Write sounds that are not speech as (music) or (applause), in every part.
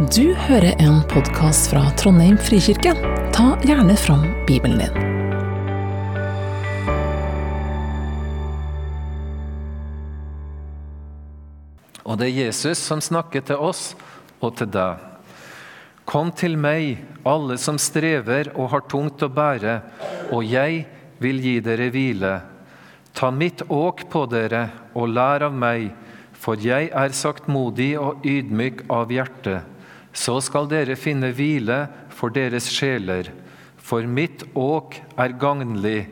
Du hører en podkast fra Trondheim frikirke. Ta gjerne fram Bibelen din. Og det er Jesus som snakker til oss og til deg. Kom til meg, alle som strever og har tungt å bære, og jeg vil gi dere hvile. Ta mitt åk på dere og lær av meg, for jeg er saktmodig og ydmyk av hjerte. Så skal dere finne hvile for deres sjeler. For mitt åk er gagnlig,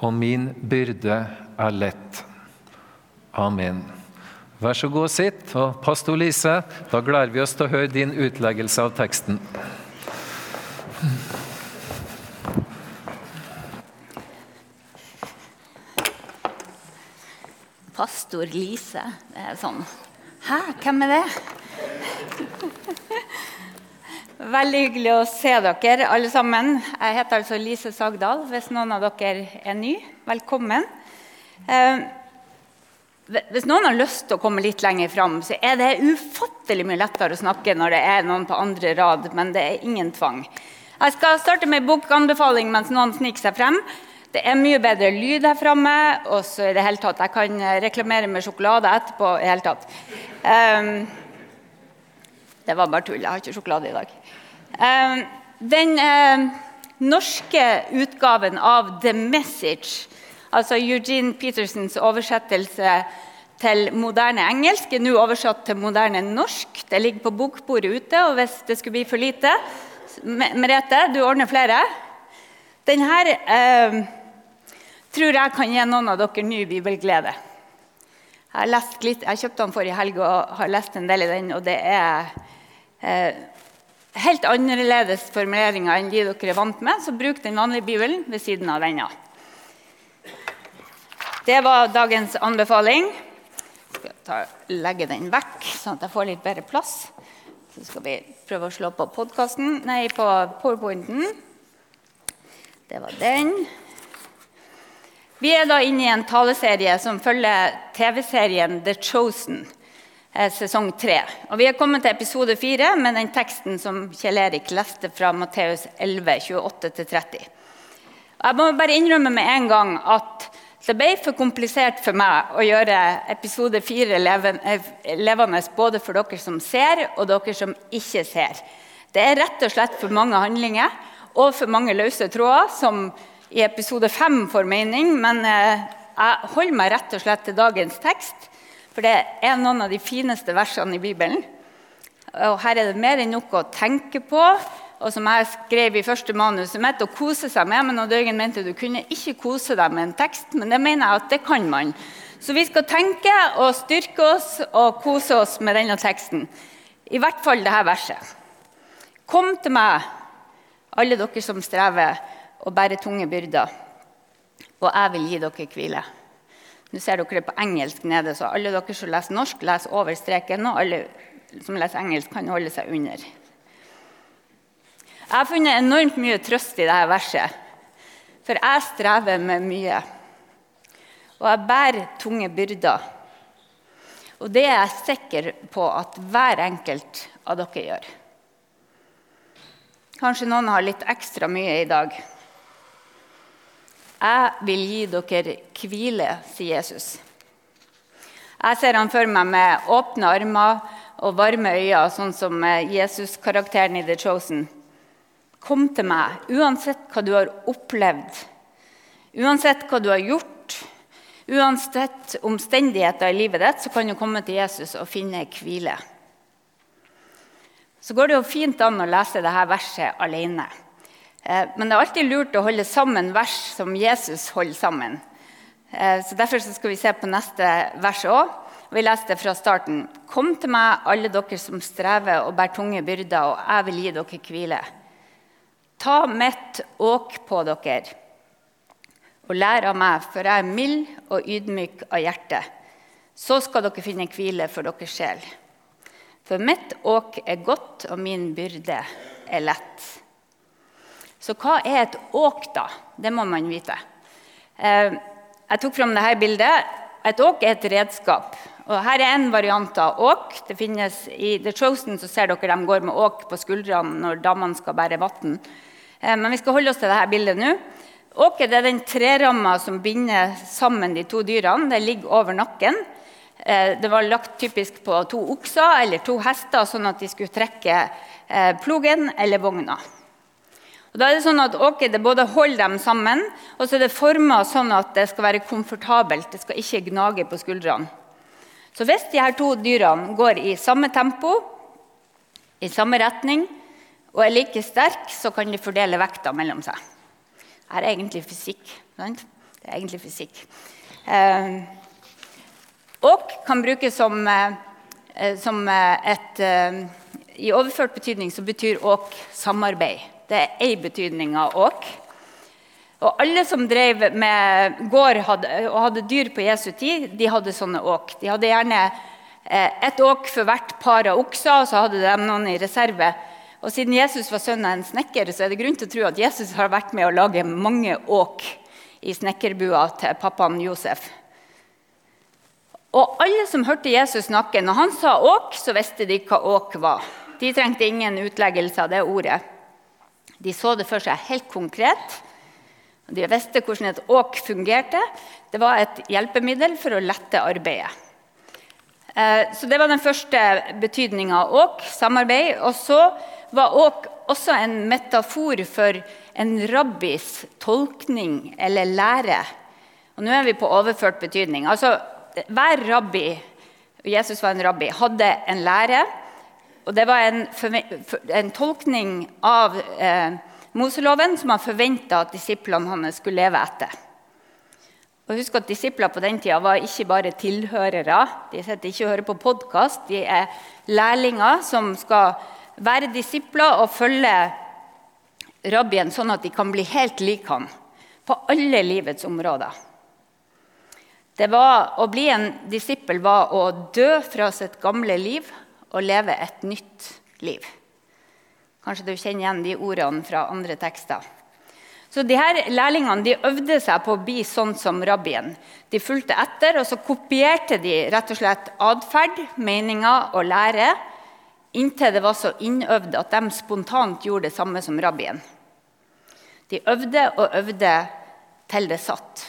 og min byrde er lett. Amen. Vær så god og sitt. Og pastor Lise, da gleder vi oss til å høre din utleggelse av teksten. Pastor Lise. Det er sånn Hæ, hvem er det? Veldig hyggelig å se dere alle sammen. Jeg heter altså Lise Sagdal, hvis noen av dere er ny. Velkommen. Eh, hvis noen har lyst til å komme litt lenger fram, så er det ufattelig mye lettere å snakke når det er noen på andre rad, men det er ingen tvang. Jeg skal starte med bokanbefaling mens noen sniker seg frem. Det er mye bedre lyd her framme. Og så i det hele tatt, jeg kan reklamere med sjokolade etterpå. i hele tatt. Eh, det var bare tull. Jeg har ikke sjokolade i dag. Um, den uh, norske utgaven av The Message, altså Eugene Petersens oversettelse til moderne engelsk, er nå oversatt til moderne norsk. Det ligger på bokbordet ute. og Hvis det skulle bli for lite Merete, du ordner flere. Denne eh, tror jeg kan gi noen av dere ny bibelglede. Jeg har lest litt, jeg kjøpte den forrige helg og har lest en del i den. og Det er eh, helt annerledes formuleringer enn de dere er vant med. Så bruk den vanlige bibelen ved siden av denne. Det var dagens anbefaling. Jeg skal legge den vekk, sånn at jeg får litt bedre plass. Så skal vi prøve å slå på podkasten, nei, på powerpointen. Det var den. Vi er da inne i en taleserie som følger TV-serien The Chosen, sesong tre. Og vi er kommet til episode fire med den teksten som Kjell Erik leste fra Matteus 11, 28-30. Jeg må bare innrømme med en gang at det ble for komplisert for meg å gjøre episode fire eh, levende både for dere som ser, og dere som ikke ser. Det er rett og slett for mange handlinger og for mange løse tråder som i episode fem får mening, men eh, jeg holder meg rett og slett til dagens tekst. For det er noen av de fineste versene i Bibelen. Og Her er det mer enn nok å tenke på. Og som jeg skrev i første manuset mitt, å kose seg med. Men Døgen mente du kunne ikke kose deg med en tekst, men det mener jeg at det kan man. Så vi skal tenke og styrke oss og kose oss med denne teksten. I hvert fall dette verset. Kom til meg, alle dere som strever og bære tunge byrder. Og jeg vil gi dere hvile. Nå ser dere det på engelsk nede, så alle dere som leser norsk, leser over streken. Og alle som leser engelsk, kan holde seg under. Jeg har funnet enormt mye trøst i dette verset, for jeg strever med mye. Og jeg bærer tunge byrder. Og det er jeg sikker på at hver enkelt av dere gjør. Kanskje noen har litt ekstra mye i dag. 'Jeg vil gi dere hvile', sier Jesus. Jeg ser han for meg med åpne armer og varme øyne, sånn som Jesus-karakteren i The Chosen. Kom til meg, uansett hva du har opplevd, uansett hva du har gjort, uansett omstendigheter i livet ditt, så kan du komme til Jesus og finne hvile. Så går det jo fint an å lese dette verset alene. Eh, men det er alltid lurt å holde sammen vers som Jesus holder sammen. Eh, så Derfor skal vi se på neste vers òg. Vi leser det fra starten. Kom til meg, alle dere som strever og bærer tunge byrder, og jeg vil gi dere hvile. Ta mitt åk på dere og lær av meg, for jeg er mild og ydmyk av hjerte. Så skal dere finne hvile for deres sjel. For mitt åk er godt, og min byrde er lett. Så hva er et åk, da? Det må man vite. Eh, jeg tok fram dette bildet. Et åk er et redskap. Og her er en variant av åk. Det finnes I The Chosen så ser dere de går med åk på skuldrene når damene skal bære vann. Eh, men vi skal holde oss til dette bildet nå. Åket er den treramma som binder sammen de to dyrene. Det ligger over nakken. Eh, det var lagt typisk på to okser eller to hester, sånn at de skulle trekke plogen eller vogna. Og da er det sånn at åket det både holder dem sammen, og så er det forma sånn at det skal være komfortabelt. Det skal ikke gnage på skuldrene. Så hvis de her to dyrene går i samme tempo, i samme retning og er like sterke, så kan de fordele vekta mellom seg. Det er egentlig fysikk. Sant? Det er egentlig fysikk. Eh, åk kan brukes som, eh, som et eh, I overført betydning så betyr åk samarbeid. Det er ei betydning av åk. Og alle som drev med gård hadde, og hadde dyr på Jesu tid, de hadde sånne åk. De hadde gjerne eh, ett åk for hvert par av okser, og så hadde de noen i reserve. Og Siden Jesus var sønn av en snekker, så er det grunn til å tro at Jesus har vært med å lage mange åk i snekkerbua til pappaen Josef. Og alle som hørte Jesus snakke, når han sa åk, så visste de hva åk var. De trengte ingen utleggelse av det ordet. De så det for seg helt konkret. De visste hvordan et åk fungerte. Det var et hjelpemiddel for å lette arbeidet. Eh, så Det var den første betydninga av åk, samarbeid. Og så var åk også en metafor for en rabbis tolkning eller lære. Og Nå er vi på overført betydning. Altså, Hver rabbi Jesus var en rabbi, hadde en lære. Og det var en, en tolkning av eh, Moseloven som han forventa at disiplene hans skulle leve etter. Og husk at Disipler på den tida var ikke bare tilhørere. De sitter ikke og hører på podkast. De er lærlinger som skal være disipler og følge rabbien sånn at de kan bli helt lik han på alle livets områder. Det var, Å bli en disippel var å dø fra sitt gamle liv og leve et nytt liv. Kanskje du kjenner igjen de ordene fra andre tekster. Så de her Lærlingene de øvde seg på å bli sånn som rabbien. De fulgte etter, og så kopierte de rett og slett atferd, meninger og lære inntil det var så innøvd at de spontant gjorde det samme som rabbien. De øvde og øvde til det satt.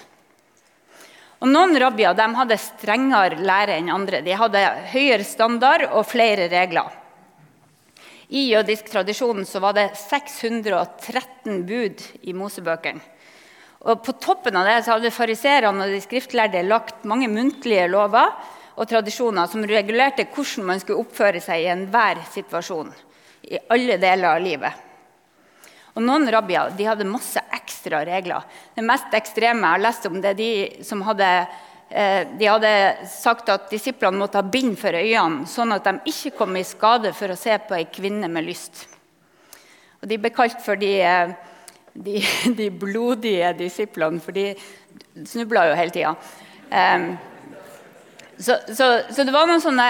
Og Noen rabbier hadde strengere lære enn andre. De hadde høyere standard og flere regler. I jødisk tradisjon var det 613 bud i Mosebøkene. Og På toppen av det hadde fariserene og de skriftlærde lagt mange muntlige lover og tradisjoner som regulerte hvordan man skulle oppføre seg i enhver situasjon. i alle deler av livet. Og Noen rabbier de hadde masse ekstra regler. Det mest ekstreme jeg har lest om, det er de som hadde, eh, de hadde sagt at disiplene måtte ha bind for øynene, sånn at de ikke kom i skade for å se på ei kvinne med lyst. Og De ble kalt for de, eh, de, (laughs) de blodige disiplene, for de snubla jo hele tida. Um, så, så, så, det var noen sånne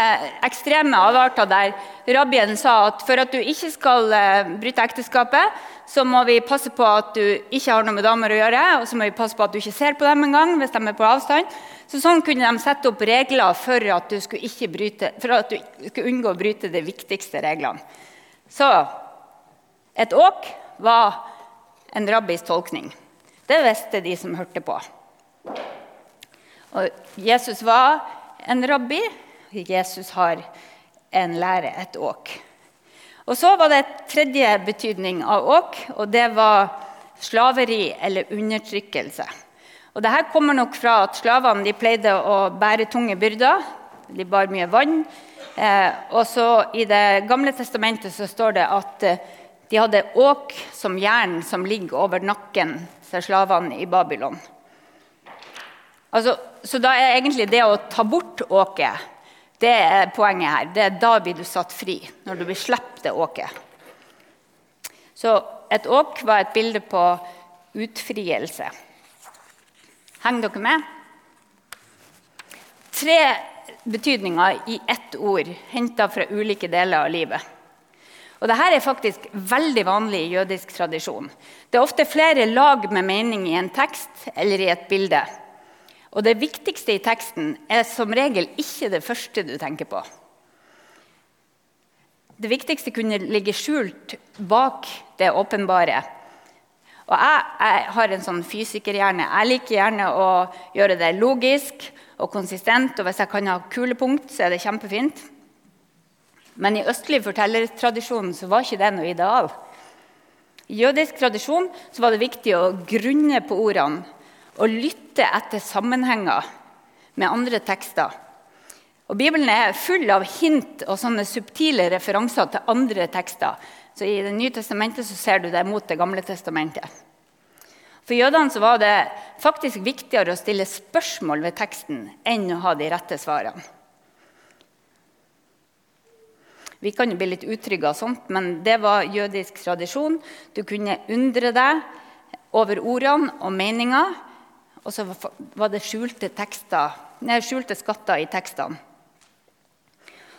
ekstreme avarter der rabbien sa at for at du ikke skal uh, bryte ekteskapet, så må vi passe på at du ikke har noe med damer å gjøre, og så må vi passe på at du ikke ser på dem engang hvis de er på avstand. Så Sånn kunne de sette opp regler for at du skulle, bryte, for at du skulle unngå å bryte de viktigste reglene. Så et åk var en rabbis tolkning. Det visste de som hørte på. Og Jesus var en rabbi. Jesus har en lære, et åk. Og Så var det et tredje betydning av åk, og det var slaveri eller undertrykkelse. Og Dette kommer nok fra at slavene pleide å bære tunge byrder. De bar mye vann. Eh, og så I Det gamle testamentet så står det at eh, de hadde åk som jern som ligger over nakken til slavene i Babylon. Altså, så da er egentlig det å ta bort åket det er poenget her. Det er da blir du satt fri, når du blir sluppet det åket. Så et åk var et bilde på utfrielse. Henger dere med? Tre betydninger i ett ord, henta fra ulike deler av livet. Og Dette er faktisk veldig vanlig i jødisk tradisjon. Det er ofte flere lag med mening i en tekst eller i et bilde. Og det viktigste i teksten er som regel ikke det første du tenker på. Det viktigste kunne ligge skjult bak det åpenbare. Og jeg, jeg har en sånn fysikerhjerne. Jeg liker gjerne å gjøre det logisk og konsistent. Og hvis jeg kan ha kulepunkt, så er det kjempefint. Men i østlig fortellertradisjon så var ikke det noe ideal. I jødisk tradisjon så var det viktig å grunne på ordene og lytte etter sammenhenger med andre tekster. Og Bibelen er full av hint og sånne subtile referanser til andre tekster. Så I Det nye testamentet så ser du det mot Det gamle testamentet. For jødene så var det faktisk viktigere å stille spørsmål ved teksten enn å ha de rette svarene. Vi kan jo bli litt utrygge av sånt, men det var jødisk tradisjon. Du kunne undre deg over ordene og meninga, og så var det skjulte, tekster, nei, skjulte skatter i tekstene.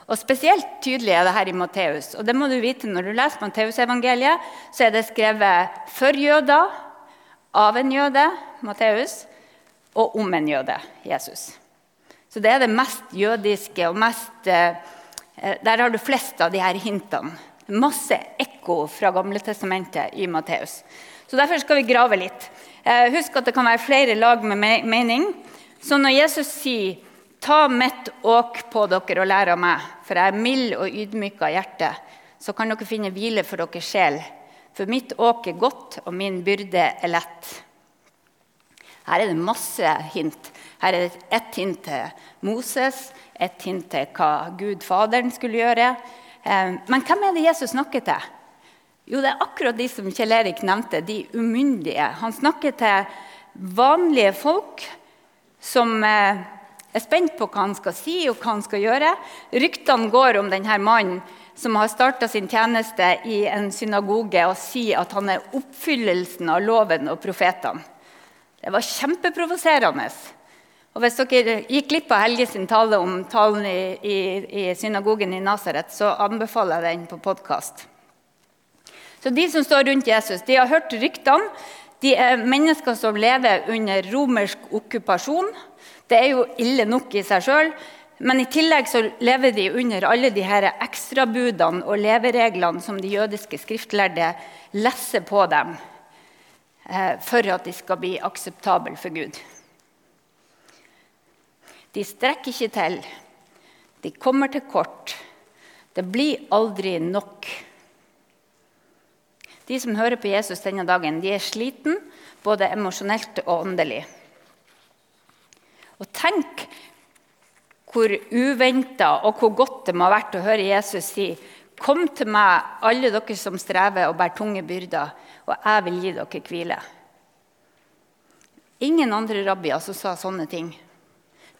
Og Spesielt tydelig er det her i Matteus. Og det må du vite når du leser Matteusevangeliet, så er det skrevet for jøder, av en jøde, Matteus, og om en jøde, Jesus. Så det er det mest jødiske og mest eh, Der har du flest av de her hintene. Masse ekko fra Gamle testamentet i Matteus. Så derfor skal vi grave litt. Eh, husk at det kan være flere lag med mening. Så når Jesus sier Ta mitt åk på dere og lær av meg, for jeg er mild og ydmyk av hjerte. Så kan dere finne hvile for deres sjel. For mitt åk er godt, og min byrde er lett. Her er det masse hint. Her er det ett hint til Moses, ett hint til hva Gud Faderen skulle gjøre. Eh, men hvem er det Jesus snakker til? Jo, det er akkurat de som Kjell Erik nevnte, de umyndige. Han snakker til vanlige folk som eh, er spent på hva han skal si og hva han skal gjøre. Ryktene går om denne mannen som har starta sin tjeneste i en synagoge og sier at han er oppfyllelsen av loven og profetene. Det var kjempeprovoserende. Og Hvis dere gikk glipp av Helge sin tale om talen i, i, i synagogen i Nasaret, så anbefaler jeg den på podkast. Så De som står rundt Jesus, de har hørt ryktene. De er mennesker som lever under romersk okkupasjon. Det er jo ille nok i seg sjøl. Men i tillegg så lever de under alle de her ekstrabudene og levereglene som de jødiske skriftlærde lesser på dem eh, for at de skal bli akseptable for Gud. De strekker ikke til. De kommer til kort. Det blir aldri nok. De som hører på Jesus denne dagen, de er sliten, både emosjonelt og åndelig. Og tenk hvor uventa og hvor godt det må ha vært å høre Jesus si Kom til meg, alle dere som strever og bærer tunge byrder, og jeg vil gi dere hvile. Ingen andre rabbier som sa sånne ting.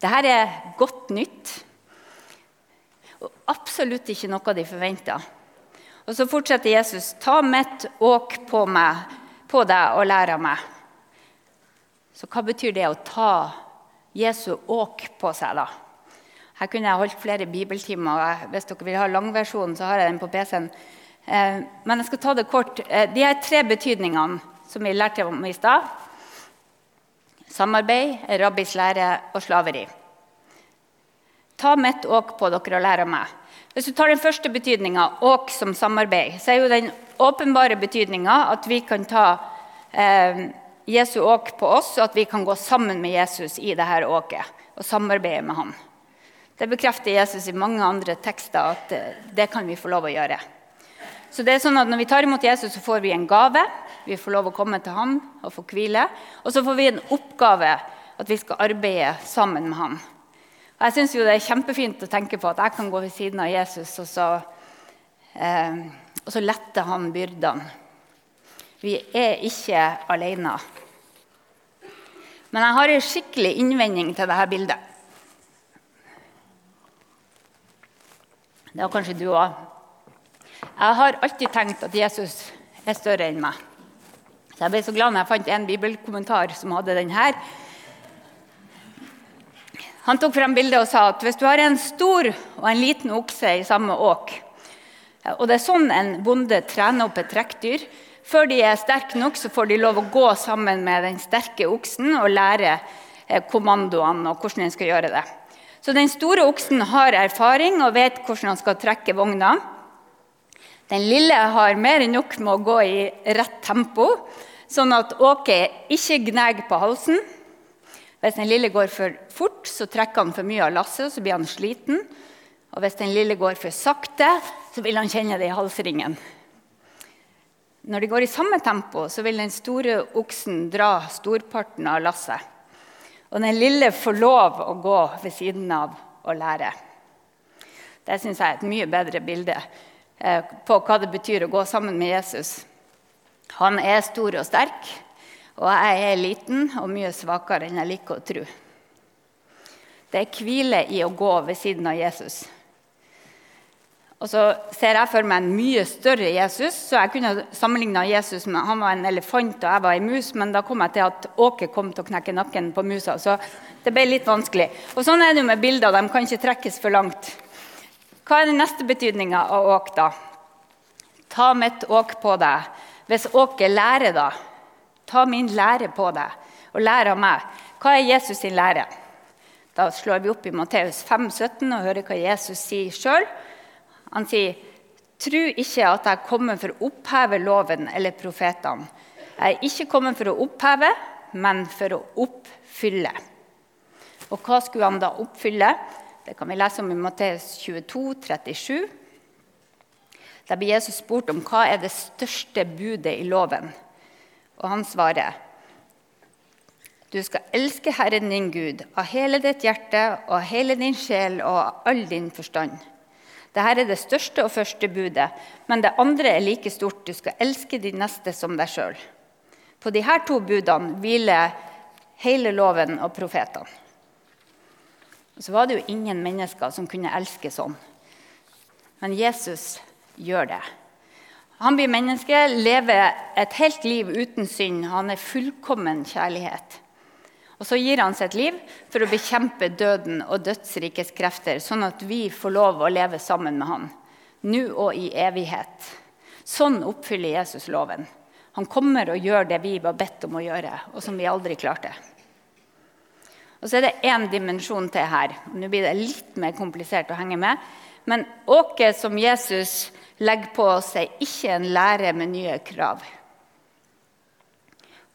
Dette er godt nytt. Og absolutt ikke noe de forventa. Og så fortsetter Jesus. Ta mitt åk på meg, på deg og lær av meg. Så hva betyr det å ta Jesu åk på seg. da. Her kunne jeg holdt flere bibeltimer. Hvis dere vil ha langversjonen, så har jeg den på PC-en. Eh, men jeg skal ta det kort. Eh, de her tre betydningene som vi lærte om i stad. Samarbeid, rabbis lære og slaveri. Ta mitt åk på dere og lær av meg. Hvis du tar den første betydninga, åk som samarbeid, så er jo den åpenbare betydninga at vi kan ta eh, Jesu åk på oss, og at vi kan gå sammen med Jesus i dette åket og samarbeide med ham. Det bekrefter Jesus i mange andre tekster at eh, det kan vi få lov å gjøre. Så det er sånn at Når vi tar imot Jesus, så får vi en gave. Vi får lov å komme til ham og få hvile. Og så får vi en oppgave, at vi skal arbeide sammen med ham. Jeg synes jo Det er kjempefint å tenke på at jeg kan gå ved siden av Jesus, og så, eh, så letter han byrdene. Vi er ikke alene. Men jeg har en skikkelig innvending til dette bildet. Det har kanskje du òg. Jeg har alltid tenkt at Jesus er større enn meg. Så Jeg ble så glad når jeg fant en bibelkommentar som hadde den her. Han tok frem bildet og sa at hvis du har en stor og en liten okse i samme åk, og det er sånn en bonde trener opp et trekkdyr, før de er sterke nok, så får de lov å gå sammen med den sterke oksen og lære eh, kommandoene og hvordan en skal gjøre det. Så den store oksen har erfaring og vet hvordan han skal trekke vogna. Den lille har mer enn nok med å gå i rett tempo, sånn at åket ikke gnager på halsen. Hvis den lille går for fort, så trekker han for mye av lasset, og så blir han sliten. Og hvis den lille går for sakte, så vil han kjenne det i halsringen. Når de går i samme tempo, så vil den store oksen dra storparten av lasset. Og den lille får lov å gå ved siden av og lære. Det syns jeg er et mye bedre bilde Eh, på hva det betyr å gå sammen med Jesus. Han er stor og sterk, og jeg er liten og mye svakere enn jeg liker å tro. Det er hvile i å gå ved siden av Jesus. Og så ser jeg for meg en mye større Jesus, så jeg kunne sammenligna Jesus med han var en elefant og jeg var ei mus, men da kom jeg til at Åke kom til å knekke nakken på musa. Så det ble litt vanskelig. Og sånn er det jo med bilder. De kan ikke trekkes for langt. Hva er den neste betydninga av åk, da? Ta mitt åk på deg. Hvis åket lærer, da. Ta min lære på deg, og lær av meg. Hva er Jesus sin lære? Da slår vi opp i Matteus 5, 17 og hører hva Jesus sier sjøl. Han sier, 'Tru ikke at jeg kommer for å oppheve loven eller profetene.' 'Jeg er ikke kommet for å oppheve, men for å oppfylle.' Og hva skulle han da oppfylle? Det kan vi lese om i Matteus 22, 37. Der blir Jesus spurt om hva er det største budet i loven. Og han svarer du skal elske Herren din Gud av hele ditt hjerte og av hele din sjel og av all din forstand. Dette er det største og første budet, men det andre er like stort. Du skal elske din neste som deg sjøl. På disse to budene hviler hele loven og profetene. Så var det jo ingen mennesker som kunne elske sånn. Men Jesus gjør det. Han blir menneske, lever et helt liv uten synd. Han er fullkommen kjærlighet. Og så gir han sitt liv for å bekjempe døden og dødsrikes krefter, sånn at vi får lov å leve sammen med han, nå og i evighet. Sånn oppfyller Jesus loven. Han kommer og gjør det vi var bedt om å gjøre, og som vi aldri klarte. Og så er det én dimensjon til her. Nå blir det litt mer komplisert å henge med. Men åke som Jesus legger på seg, ikke en lære med nye krav.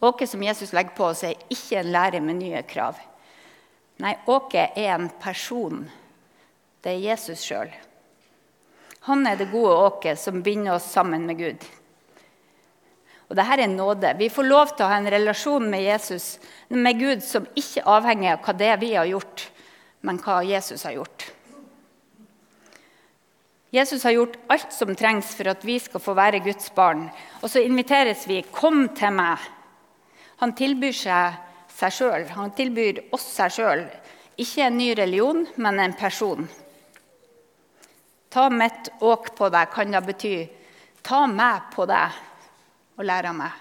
Åke som Jesus legger på seg, ikke en lære med nye krav. Nei, Åke er en person. Det er Jesus sjøl. Han er det gode åket som binder oss sammen med Gud. Og dette er nåde. Vi får lov til å ha en relasjon med Jesus, med Gud som ikke avhenger av hva det vi har gjort, men hva Jesus har gjort. Jesus har gjort alt som trengs for at vi skal få være Guds barn. Og så inviteres vi 'Kom til meg'. Han tilbyr seg seg sjøl. Han tilbyr oss seg sjøl. Ikke en ny religion, men en person. Ta mitt åk på deg kan da bety ta meg på deg og lære meg.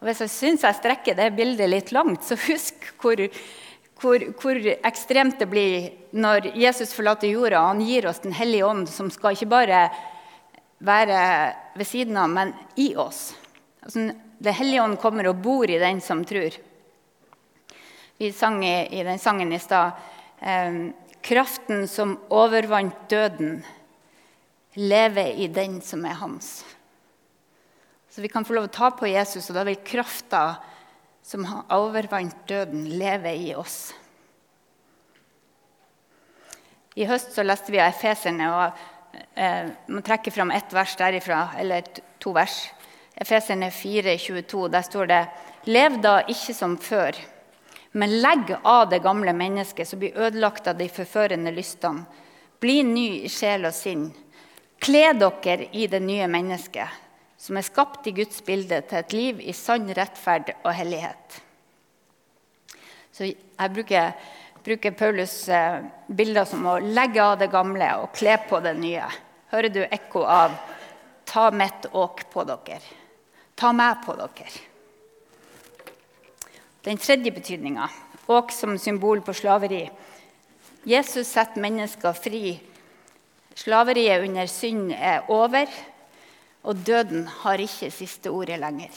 Og Hvis jeg syns jeg strekker det bildet litt langt, så husk hvor, hvor, hvor, ekstremt det blir når Jesus forlater jorda. og Han gir oss Den hellige ånd, som skal ikke bare være ved siden av, men i oss. Altså, det hellige ånd kommer og bor i den som tror. Vi sang i, i den sangen i stad eh, Kraften som overvant døden, leve i den som er hans. Så vi kan få lov å ta på Jesus, og da vil krafta som har overvant døden, lever i oss. I høst så leste vi av Efeserne, og eh, man trekker fram ett vers derifra, eller to vers. Efeserne 4, 22, der står det Lev da ikke som før, men legg av det gamle mennesket som blir ødelagt av de forførende lystene. Bli ny i sjel og sinn. Kle dere i det nye mennesket som er skapt i Guds bilde til et liv i sann rettferd og hellighet. Så jeg bruker, bruker Paulus eh, bilder som å legge av det gamle og kle på det nye. Hører du ekko av 'ta mitt åk på dere'? Ta meg på dere. Den tredje betydninga, åk som symbol på slaveri. Jesus setter mennesker fri. Slaveriet under synd er over. Og døden har ikke siste ordet lenger.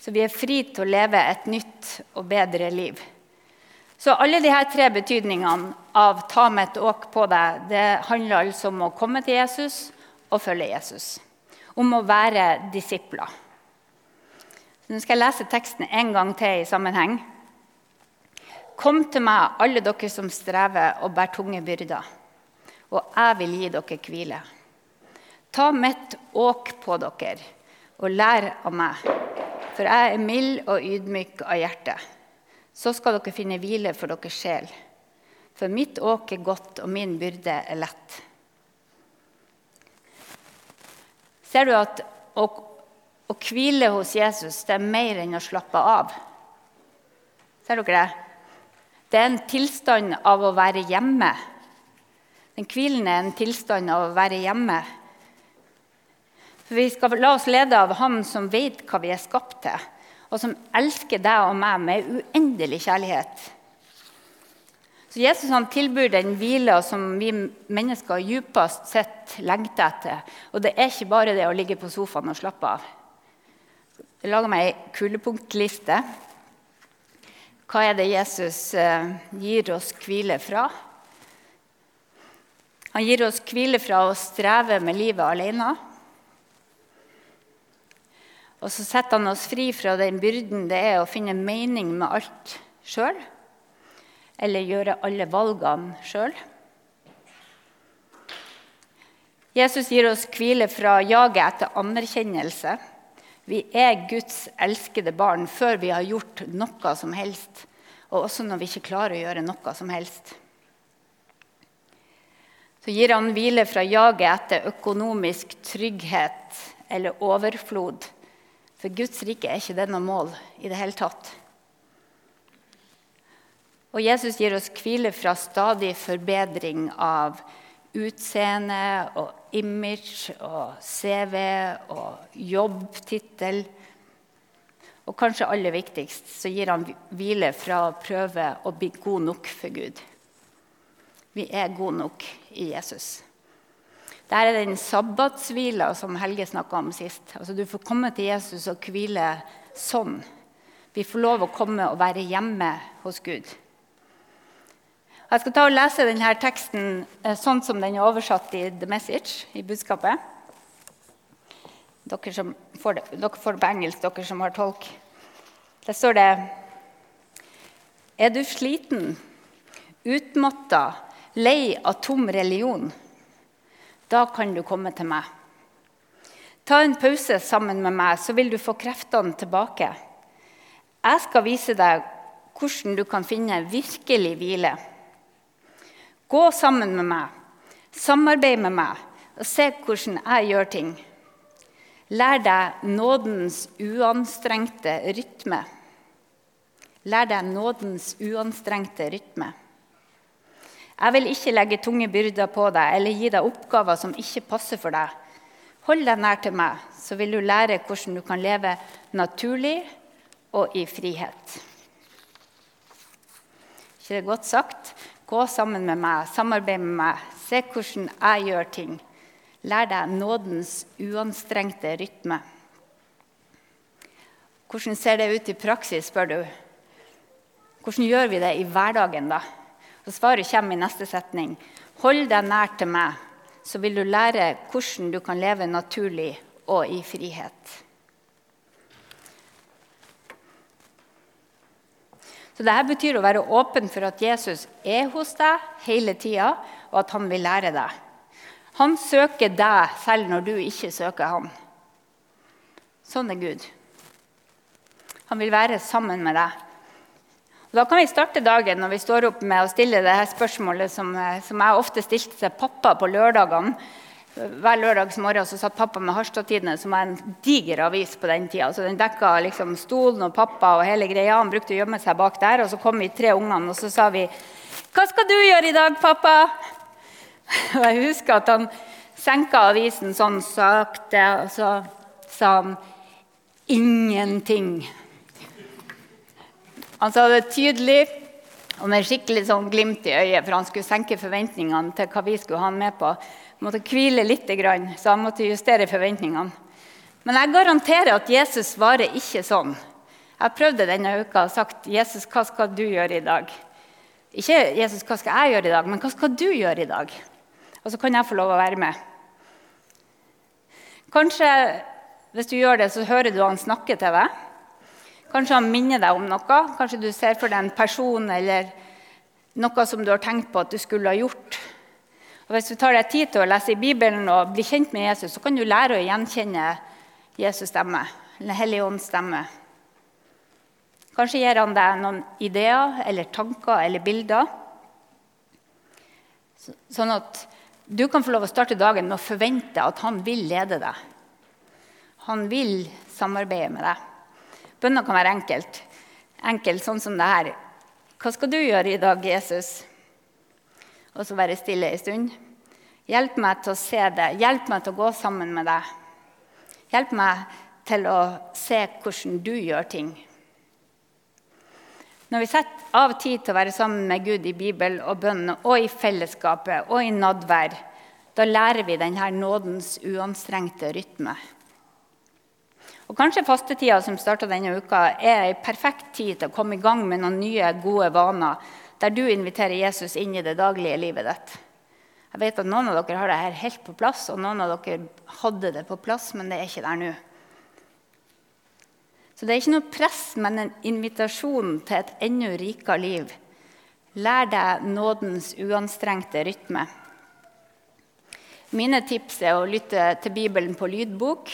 Så vi er fri til å leve et nytt og bedre liv. Så alle disse tre betydningene av 'ta med et åk på deg' det handler altså om å komme til Jesus og følge Jesus. Om å være disipler. Nå skal jeg lese teksten en gang til i sammenheng. Kom til meg, alle dere som strever og bærer tunge byrder, og jeg vil gi dere hvile. Ta mitt åk på dere og lær av meg, for jeg er mild og ydmyk av hjerte. Så skal dere finne hvile for deres sjel. For mitt åk er godt, og min byrde er lett. Ser du at å, å hvile hos Jesus det er mer enn å slappe av? Ser dere det? Det er en tilstand av å være hjemme. Den hvilen er en tilstand av å være hjemme. For Vi skal la oss lede av Han som vet hva vi er skapt til, og som elsker deg og meg med uendelig kjærlighet. Så Jesus han tilbyr den hvila som vi mennesker djupest sett lengter etter. Og det er ikke bare det å ligge på sofaen og slappe av. Jeg lager meg ei kulepunktliste. Hva er det Jesus eh, gir oss hvile fra? Han gir oss hvile fra å streve med livet alene. Og så setter han oss fri fra den byrden det er å finne mening med alt sjøl. Eller gjøre alle valgene sjøl. Jesus gir oss hvile fra jaget etter anerkjennelse. Vi er Guds elskede barn før vi har gjort noe som helst, og også når vi ikke klarer å gjøre noe som helst. Så gir han hvile fra jaget etter økonomisk trygghet eller overflod for Guds rike er ikke det noe mål i det hele tatt. Og Jesus gir oss hvile fra stadig forbedring av utseende og image og CV og jobbtittel. Og kanskje aller viktigst så gir han hvile fra å prøve å bli god nok for Gud. Vi er gode nok i Jesus. Dette er den sabbatshvila som Helge snakka om sist. Altså, du får komme til Jesus og hvile sånn. Vi får lov å komme og være hjemme hos Gud. Jeg skal ta og lese denne teksten eh, sånn som den er oversatt i The Message, i budskapet. Dere, får det, dere får det på engelsk, dere som har tolk. Der står det Er du sliten, utmatta, lei av tom religion? Da kan du komme til meg. Ta en pause sammen med meg, så vil du få kreftene tilbake. Jeg skal vise deg hvordan du kan finne virkelig hvile. Gå sammen med meg, samarbeid med meg og se hvordan jeg gjør ting. Lær deg nådens uanstrengte rytme. Lær deg nådens uanstrengte rytme. Jeg vil ikke legge tunge byrder på deg eller gi deg oppgaver som ikke passer for deg. Hold deg nær til meg, så vil du lære hvordan du kan leve naturlig og i frihet. Ikke det er godt sagt? Gå sammen med meg, samarbeid med meg, se hvordan jeg gjør ting. Lær deg nådens uanstrengte rytme. Hvordan ser det ut i praksis, spør du? Hvordan gjør vi det i hverdagen, da? Så svaret kommer i neste setning. Hold deg nær til meg, så vil du lære hvordan du kan leve naturlig og i frihet. Så Dette betyr å være åpen for at Jesus er hos deg hele tida, og at han vil lære deg. Han søker deg selv når du ikke søker ham. Sånn er Gud. Han vil være sammen med deg. Da kan vi starte dagen når vi står opp med å stille det her spørsmålet som, eh, som jeg ofte stilte til pappa på lørdagene. Hver lørdagsmorgen så satt pappa med Harstad-Tidende, som var en diger avis på den tida. Så den dekka liksom stolen og pappa og hele greia. Han brukte å gjemme seg bak der. Og så kom vi tre ungene, og så sa vi 'Hva skal du gjøre i dag, pappa?' (laughs) Og jeg husker at han senka avisen sånn sakte, og så sa han 'ingenting'. Han sa det tydelig og med skikkelig sånn glimt i øyet, for han skulle senke forventningene til hva vi skulle ha han med på. Han måtte hvile litt, så han måtte justere forventningene. Men jeg garanterer at Jesus svarer ikke sånn. Jeg prøvde denne uka og sagt Jesus, hva skal du gjøre i dag? Ikke 'Jesus, hva skal jeg gjøre i dag?' men 'hva skal du gjøre i dag?' Og så kan jeg få lov å være med. Kanskje hvis du gjør det, så hører du han snakke til deg. Kanskje han minner deg om noe. Kanskje du ser for deg en person eller noe som du har tenkt på at du skulle ha gjort. Og Hvis du tar deg tid til å lese i Bibelen og bli kjent med Jesus, så kan du lære å gjenkjenne Jesus' stemme, eller Helligånds stemme. Kanskje gir han deg noen ideer eller tanker eller bilder. Sånn at du kan få lov å starte dagen med å forvente at han vil lede deg. Han vil samarbeide med deg. Bønner kan være enkelt. Enkelt sånn som det her. Hva skal du gjøre i dag, Jesus? Og så være stille en stund. Hjelp meg til å se det. Hjelp meg til å gå sammen med deg. Hjelp meg til å se hvordan du gjør ting. Når vi setter av tid til å være sammen med Gud i Bibel og bønn og i fellesskapet og i nadvær, da lærer vi denne nådens uanstrengte rytme. Og Kanskje fastetida som starta denne uka, er en perfekt tid til å komme i gang med noen nye, gode vaner der du inviterer Jesus inn i det daglige livet ditt. Jeg vet at Noen av dere har det her helt på plass, og noen av dere hadde det på plass, men det er ikke der nå. Så det er ikke noe press, men en invitasjon til et enda rikere liv. Lær deg nådens uanstrengte rytme. Mine tips er å lytte til Bibelen på lydbok.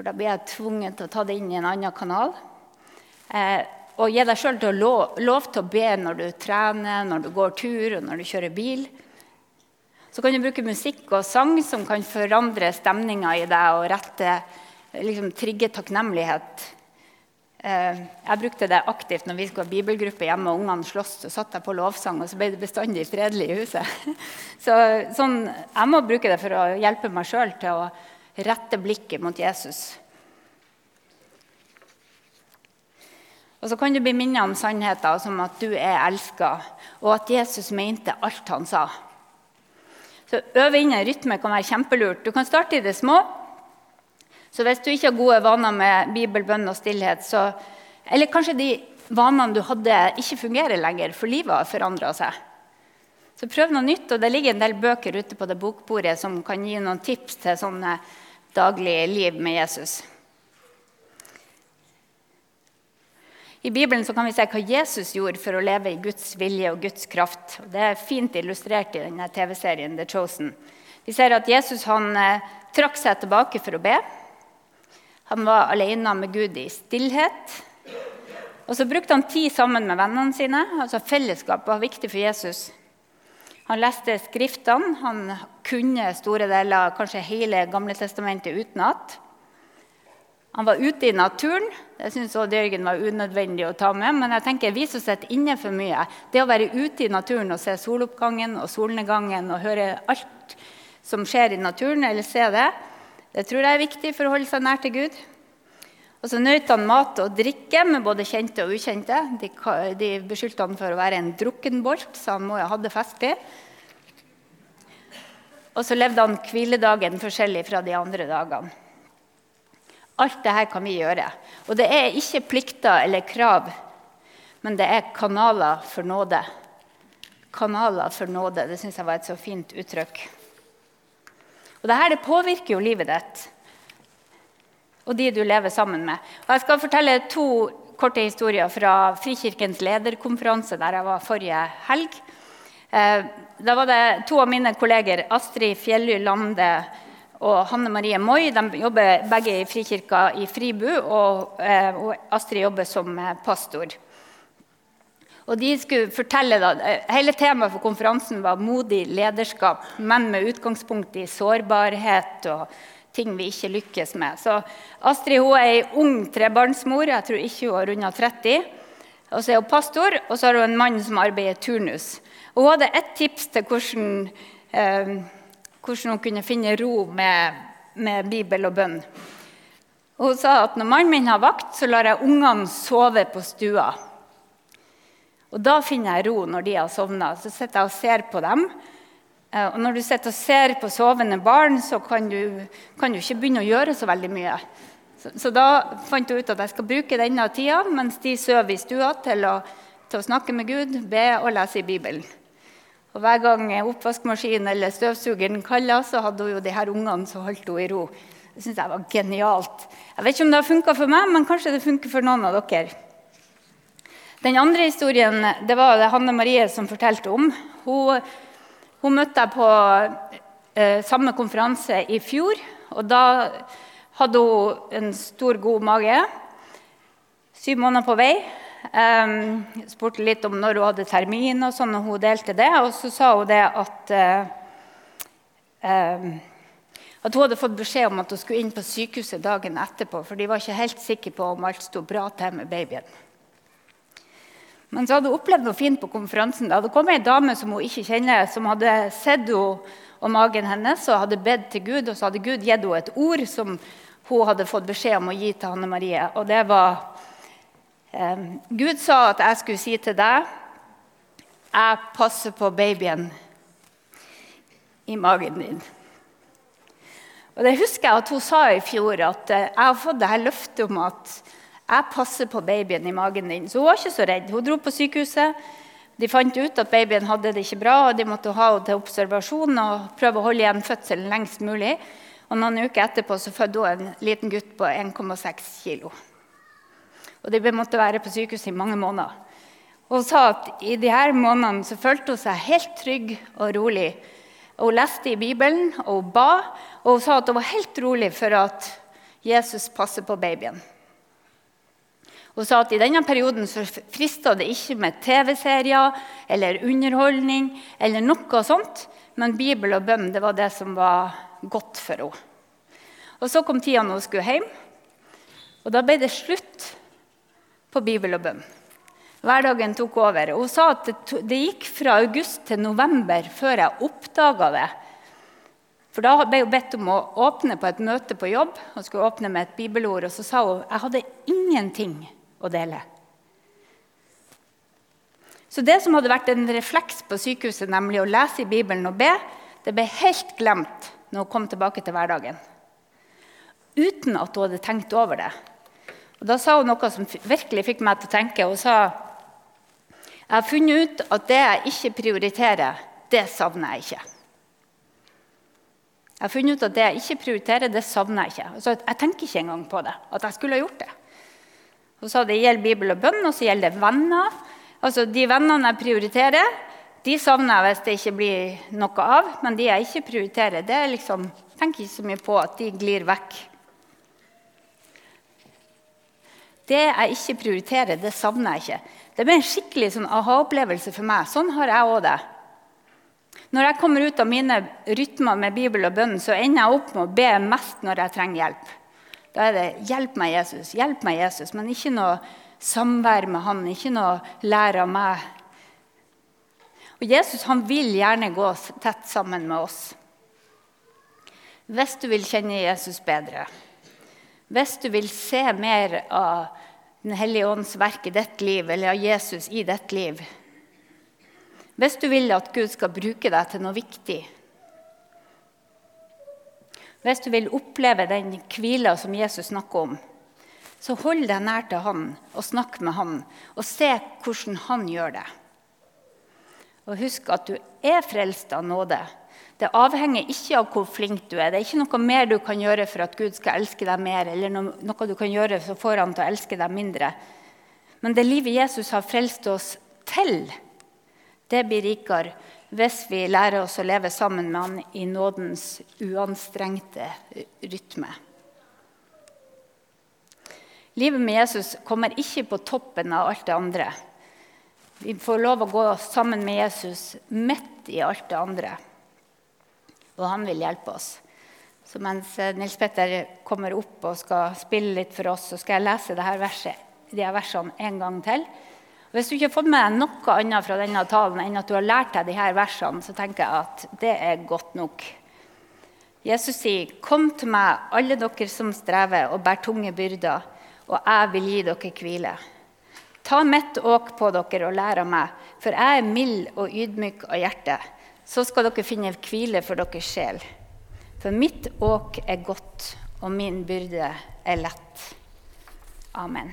For da blir jeg tvunget til å ta det inn i en annen kanal. Eh, og gi deg sjøl lov, lov til å be når du trener, når du går tur og når du kjører bil. Så kan du bruke musikk og sang som kan forandre stemninga i deg og rette liksom, trigge takknemlighet. Eh, jeg brukte det aktivt når vi skulle ha bibelgruppe hjemme og ungene sloss. Så satt jeg på lovsang, og så ble det bestandig fredelig i huset. (laughs) Så, sånn, jeg må bruke det for å hjelpe meg sjøl til å rette blikket mot Jesus. Og så kan du bli minnet om sannheten som at du er elska, og at Jesus mente alt han sa. Så Øve inn en rytme kan være kjempelurt. Du kan starte i det små. Så hvis du ikke har gode vaner med bibel, bønn og stillhet, så, eller kanskje de vanene du hadde, ikke fungerer lenger, for livet har forandra seg. Så prøv noe nytt. og Det ligger en del bøker ute på det bokbordet som kan gi noen tips til sånne daglige liv med Jesus. I Bibelen kan vi se hva Jesus gjorde for å leve i Guds vilje og Guds kraft. Det er fint illustrert i denne TV-serien The Chosen. Vi ser at Jesus han, eh, trakk seg tilbake for å be. Han var alene med Gud i stillhet. Og så brukte han tid sammen med vennene sine. altså Fellesskap var viktig for Jesus. Han leste Skriftene. Han kunne store deler, kanskje hele Gamle testamentet utenat. Han var ute i naturen. Det syns Odd Jørgen var unødvendig å ta med. Men jeg tenker vi som sitter inne for mye, det å være ute i naturen og se soloppgangen og solnedgangen og høre alt som skjer i naturen, eller se det, det tror jeg er viktig for å holde seg nær til Gud. Og så nøt han mat og drikke med både kjente og ukjente. De, de beskyldte han for å være en drukkenbolt, så han må jo ha det festlig. Og så levde han hviledagen forskjellig fra de andre dagene. Alt dette kan vi gjøre. Og det er ikke plikter eller krav, men det er kanaler for nåde. Kanaler for nåde. Det syns jeg var et så fint uttrykk. Og dette det påvirker jo livet ditt og de du lever sammen med. Og jeg skal fortelle to korte historier fra Frikirkens lederkonferanse der jeg var forrige helg. Eh, da var det to av mine kolleger, Astrid Fjelly Lande og Hanne Marie Moi. De jobber begge i Frikirka i Fribu, og, eh, Astrid jobber som eh, pastor. Og de skulle fortelle da, Hele temaet for konferansen var modig lederskap, men med utgangspunkt i sårbarhet og ting vi ikke lykkes med. Så Astrid hun er ei ung trebarnsmor. Jeg tror ikke hun har runda 30. Og så er hun pastor, og så har hun en mann som arbeider turnus. Og hun hadde ett tips til hvordan, eh, hvordan, hun kunne finne ro med, med Bibel og bønn. Hun sa at når mannen min har vakt, så lar jeg ungene sove på stua. Og da finner jeg ro når de har sovna. Så sitter jeg og ser på dem. Eh, og når du sitter og ser på sovende barn, så kan du, kan du ikke begynne å gjøre så veldig mye. Så, så, da fant jeg ut at jeg skal bruke denne tida mens de sover i stua, til å til å snakke med Gud, be og lese i Bibelen. Og Hver gang oppvaskmaskinen eller støvsugeren kalla, så hadde hun jo de her ungene som holdt henne i ro. Det synes jeg var genialt. Jeg vet ikke om det har funka for meg, men kanskje det funker for noen av dere. Den andre historien det var det Hanne Marie som fortalte om. Hun, hun møtte jeg på eh, samme konferanse i fjor. og Da hadde hun en stor, god mage. Syv måneder på vei. Um, spurte litt om når hun hadde termin, og sånn, og hun delte det. Og så sa hun det at, um, at hun hadde fått beskjed om at hun skulle inn på sykehuset dagen etterpå, for de var ikke helt sikre på om alt sto bra til med babyen. Men så hadde hun opplevd noe fint på konferansen. Det hadde kommet ei dame som hun ikke kjenner, som hadde sett henne og magen hennes og hadde bedt til Gud, og så hadde Gud gitt henne et ord som hun hadde fått beskjed om å gi til Hanne Marie. Og det var Gud sa at jeg skulle si til deg jeg passer på babyen i magen din. Og Det husker jeg at hun sa i fjor, at eh, jeg har fått det her løftet om at jeg passer på babyen i magen din. Så hun var ikke så redd. Hun dro på sykehuset. De fant ut at babyen hadde det ikke bra, og de måtte ha henne til observasjon og prøve å holde igjen fødselen lengst mulig. Og Noen uker etterpå så fødte hun en liten gutt på 1,6 kg. Og de måtte være på sykehuset i mange måneder. Hun sa at i de her månedene så følte hun seg helt trygg og rolig. Og Hun leste i Bibelen, og hun ba, og hun sa at hun var helt rolig for at Jesus passer på babyen. Hun sa at i denne perioden så frista det ikke med TV-serier eller underholdning, eller noe sånt, men Bibel og bønn det var det som var godt for henne. Og Så kom tida når hun skulle hjem, og da ble det slutt på bibel og bønn. Hverdagen tok over. Hun sa at det, gikk fra august til november før jeg oppdaga det. For Da ble hun bedt om å åpne på et møte på jobb. Hun skulle åpne med et bibelord, og så sa hun jeg hadde ingenting å dele. Så det som hadde vært en refleks på sykehuset, nemlig å lese i Bibelen og be, det ble helt glemt når hun kom tilbake til hverdagen. Uten at hun hadde tenkt over det. Og Da sa hun noe som virkelig fikk meg til å tenke. Hun sa jeg har funnet ut at det jeg ikke prioriterer, det savner jeg ikke. Jeg har funnet ut at det jeg ikke prioriterer, det savner jeg ikke. Altså, jeg tenker ikke engang på det, at jeg skulle ha gjort det. Hun sa det gjelder Bibel og bønn, og så gjelder det venner. Altså, De vennene jeg prioriterer, de savner jeg hvis det ikke blir noe av. Men de jeg ikke prioriterer, det er liksom, tenker ikke så mye på at de glir vekk. Det jeg ikke prioriterer, det savner jeg ikke. Det ble en skikkelig sånn aha-opplevelse for meg. Sånn har jeg òg det. Når jeg kommer ut av mine rytmer med Bibel og bønn, så ender jeg opp med å be mest når jeg trenger hjelp. Da er det 'Hjelp meg, Jesus', hjelp meg, Jesus, men ikke noe samvær med Han, ikke noe lære av meg. Og Jesus han vil gjerne gå tett sammen med oss. Hvis du vil kjenne Jesus bedre, hvis du vil se mer av Den hellige ånds verk i ditt liv, eller av Jesus i ditt liv Hvis du vil at Gud skal bruke deg til noe viktig Hvis du vil oppleve den hvila som Jesus snakker om, så hold deg nær til han og snakk med han, og se hvordan han gjør det. Og husk at du er frelst av nåde. Det avhenger ikke av hvor flink du er. Det er ikke noe mer du kan gjøre for at Gud skal elske deg mer, eller noe du kan gjøre så får han til å elske deg mindre. Men det livet Jesus har frelst oss til, det blir rikere hvis vi lærer oss å leve sammen med han i nådens uanstrengte rytme. Livet med Jesus kommer ikke på toppen av alt det andre. Vi får lov å gå sammen med Jesus midt i alt det andre og han vil hjelpe oss. Så mens eh, Nils Petter kommer opp og skal spille litt for oss, så skal jeg lese dette verset, de her versene en gang til. Hvis du ikke har fått med noe annet fra denne talen enn at du har lært deg de her versene, så tenker jeg at det er godt nok. Jesus sier, 'Kom til meg, alle dere som strever og bærer tunge byrder, og jeg vil gi dere hvile.' Ta mitt åk på dere og lær av meg, for jeg er mild og ydmyk av hjerte så skal dere finne hvile for deres sjel. For mitt åk er godt, og min byrde er lett. Amen.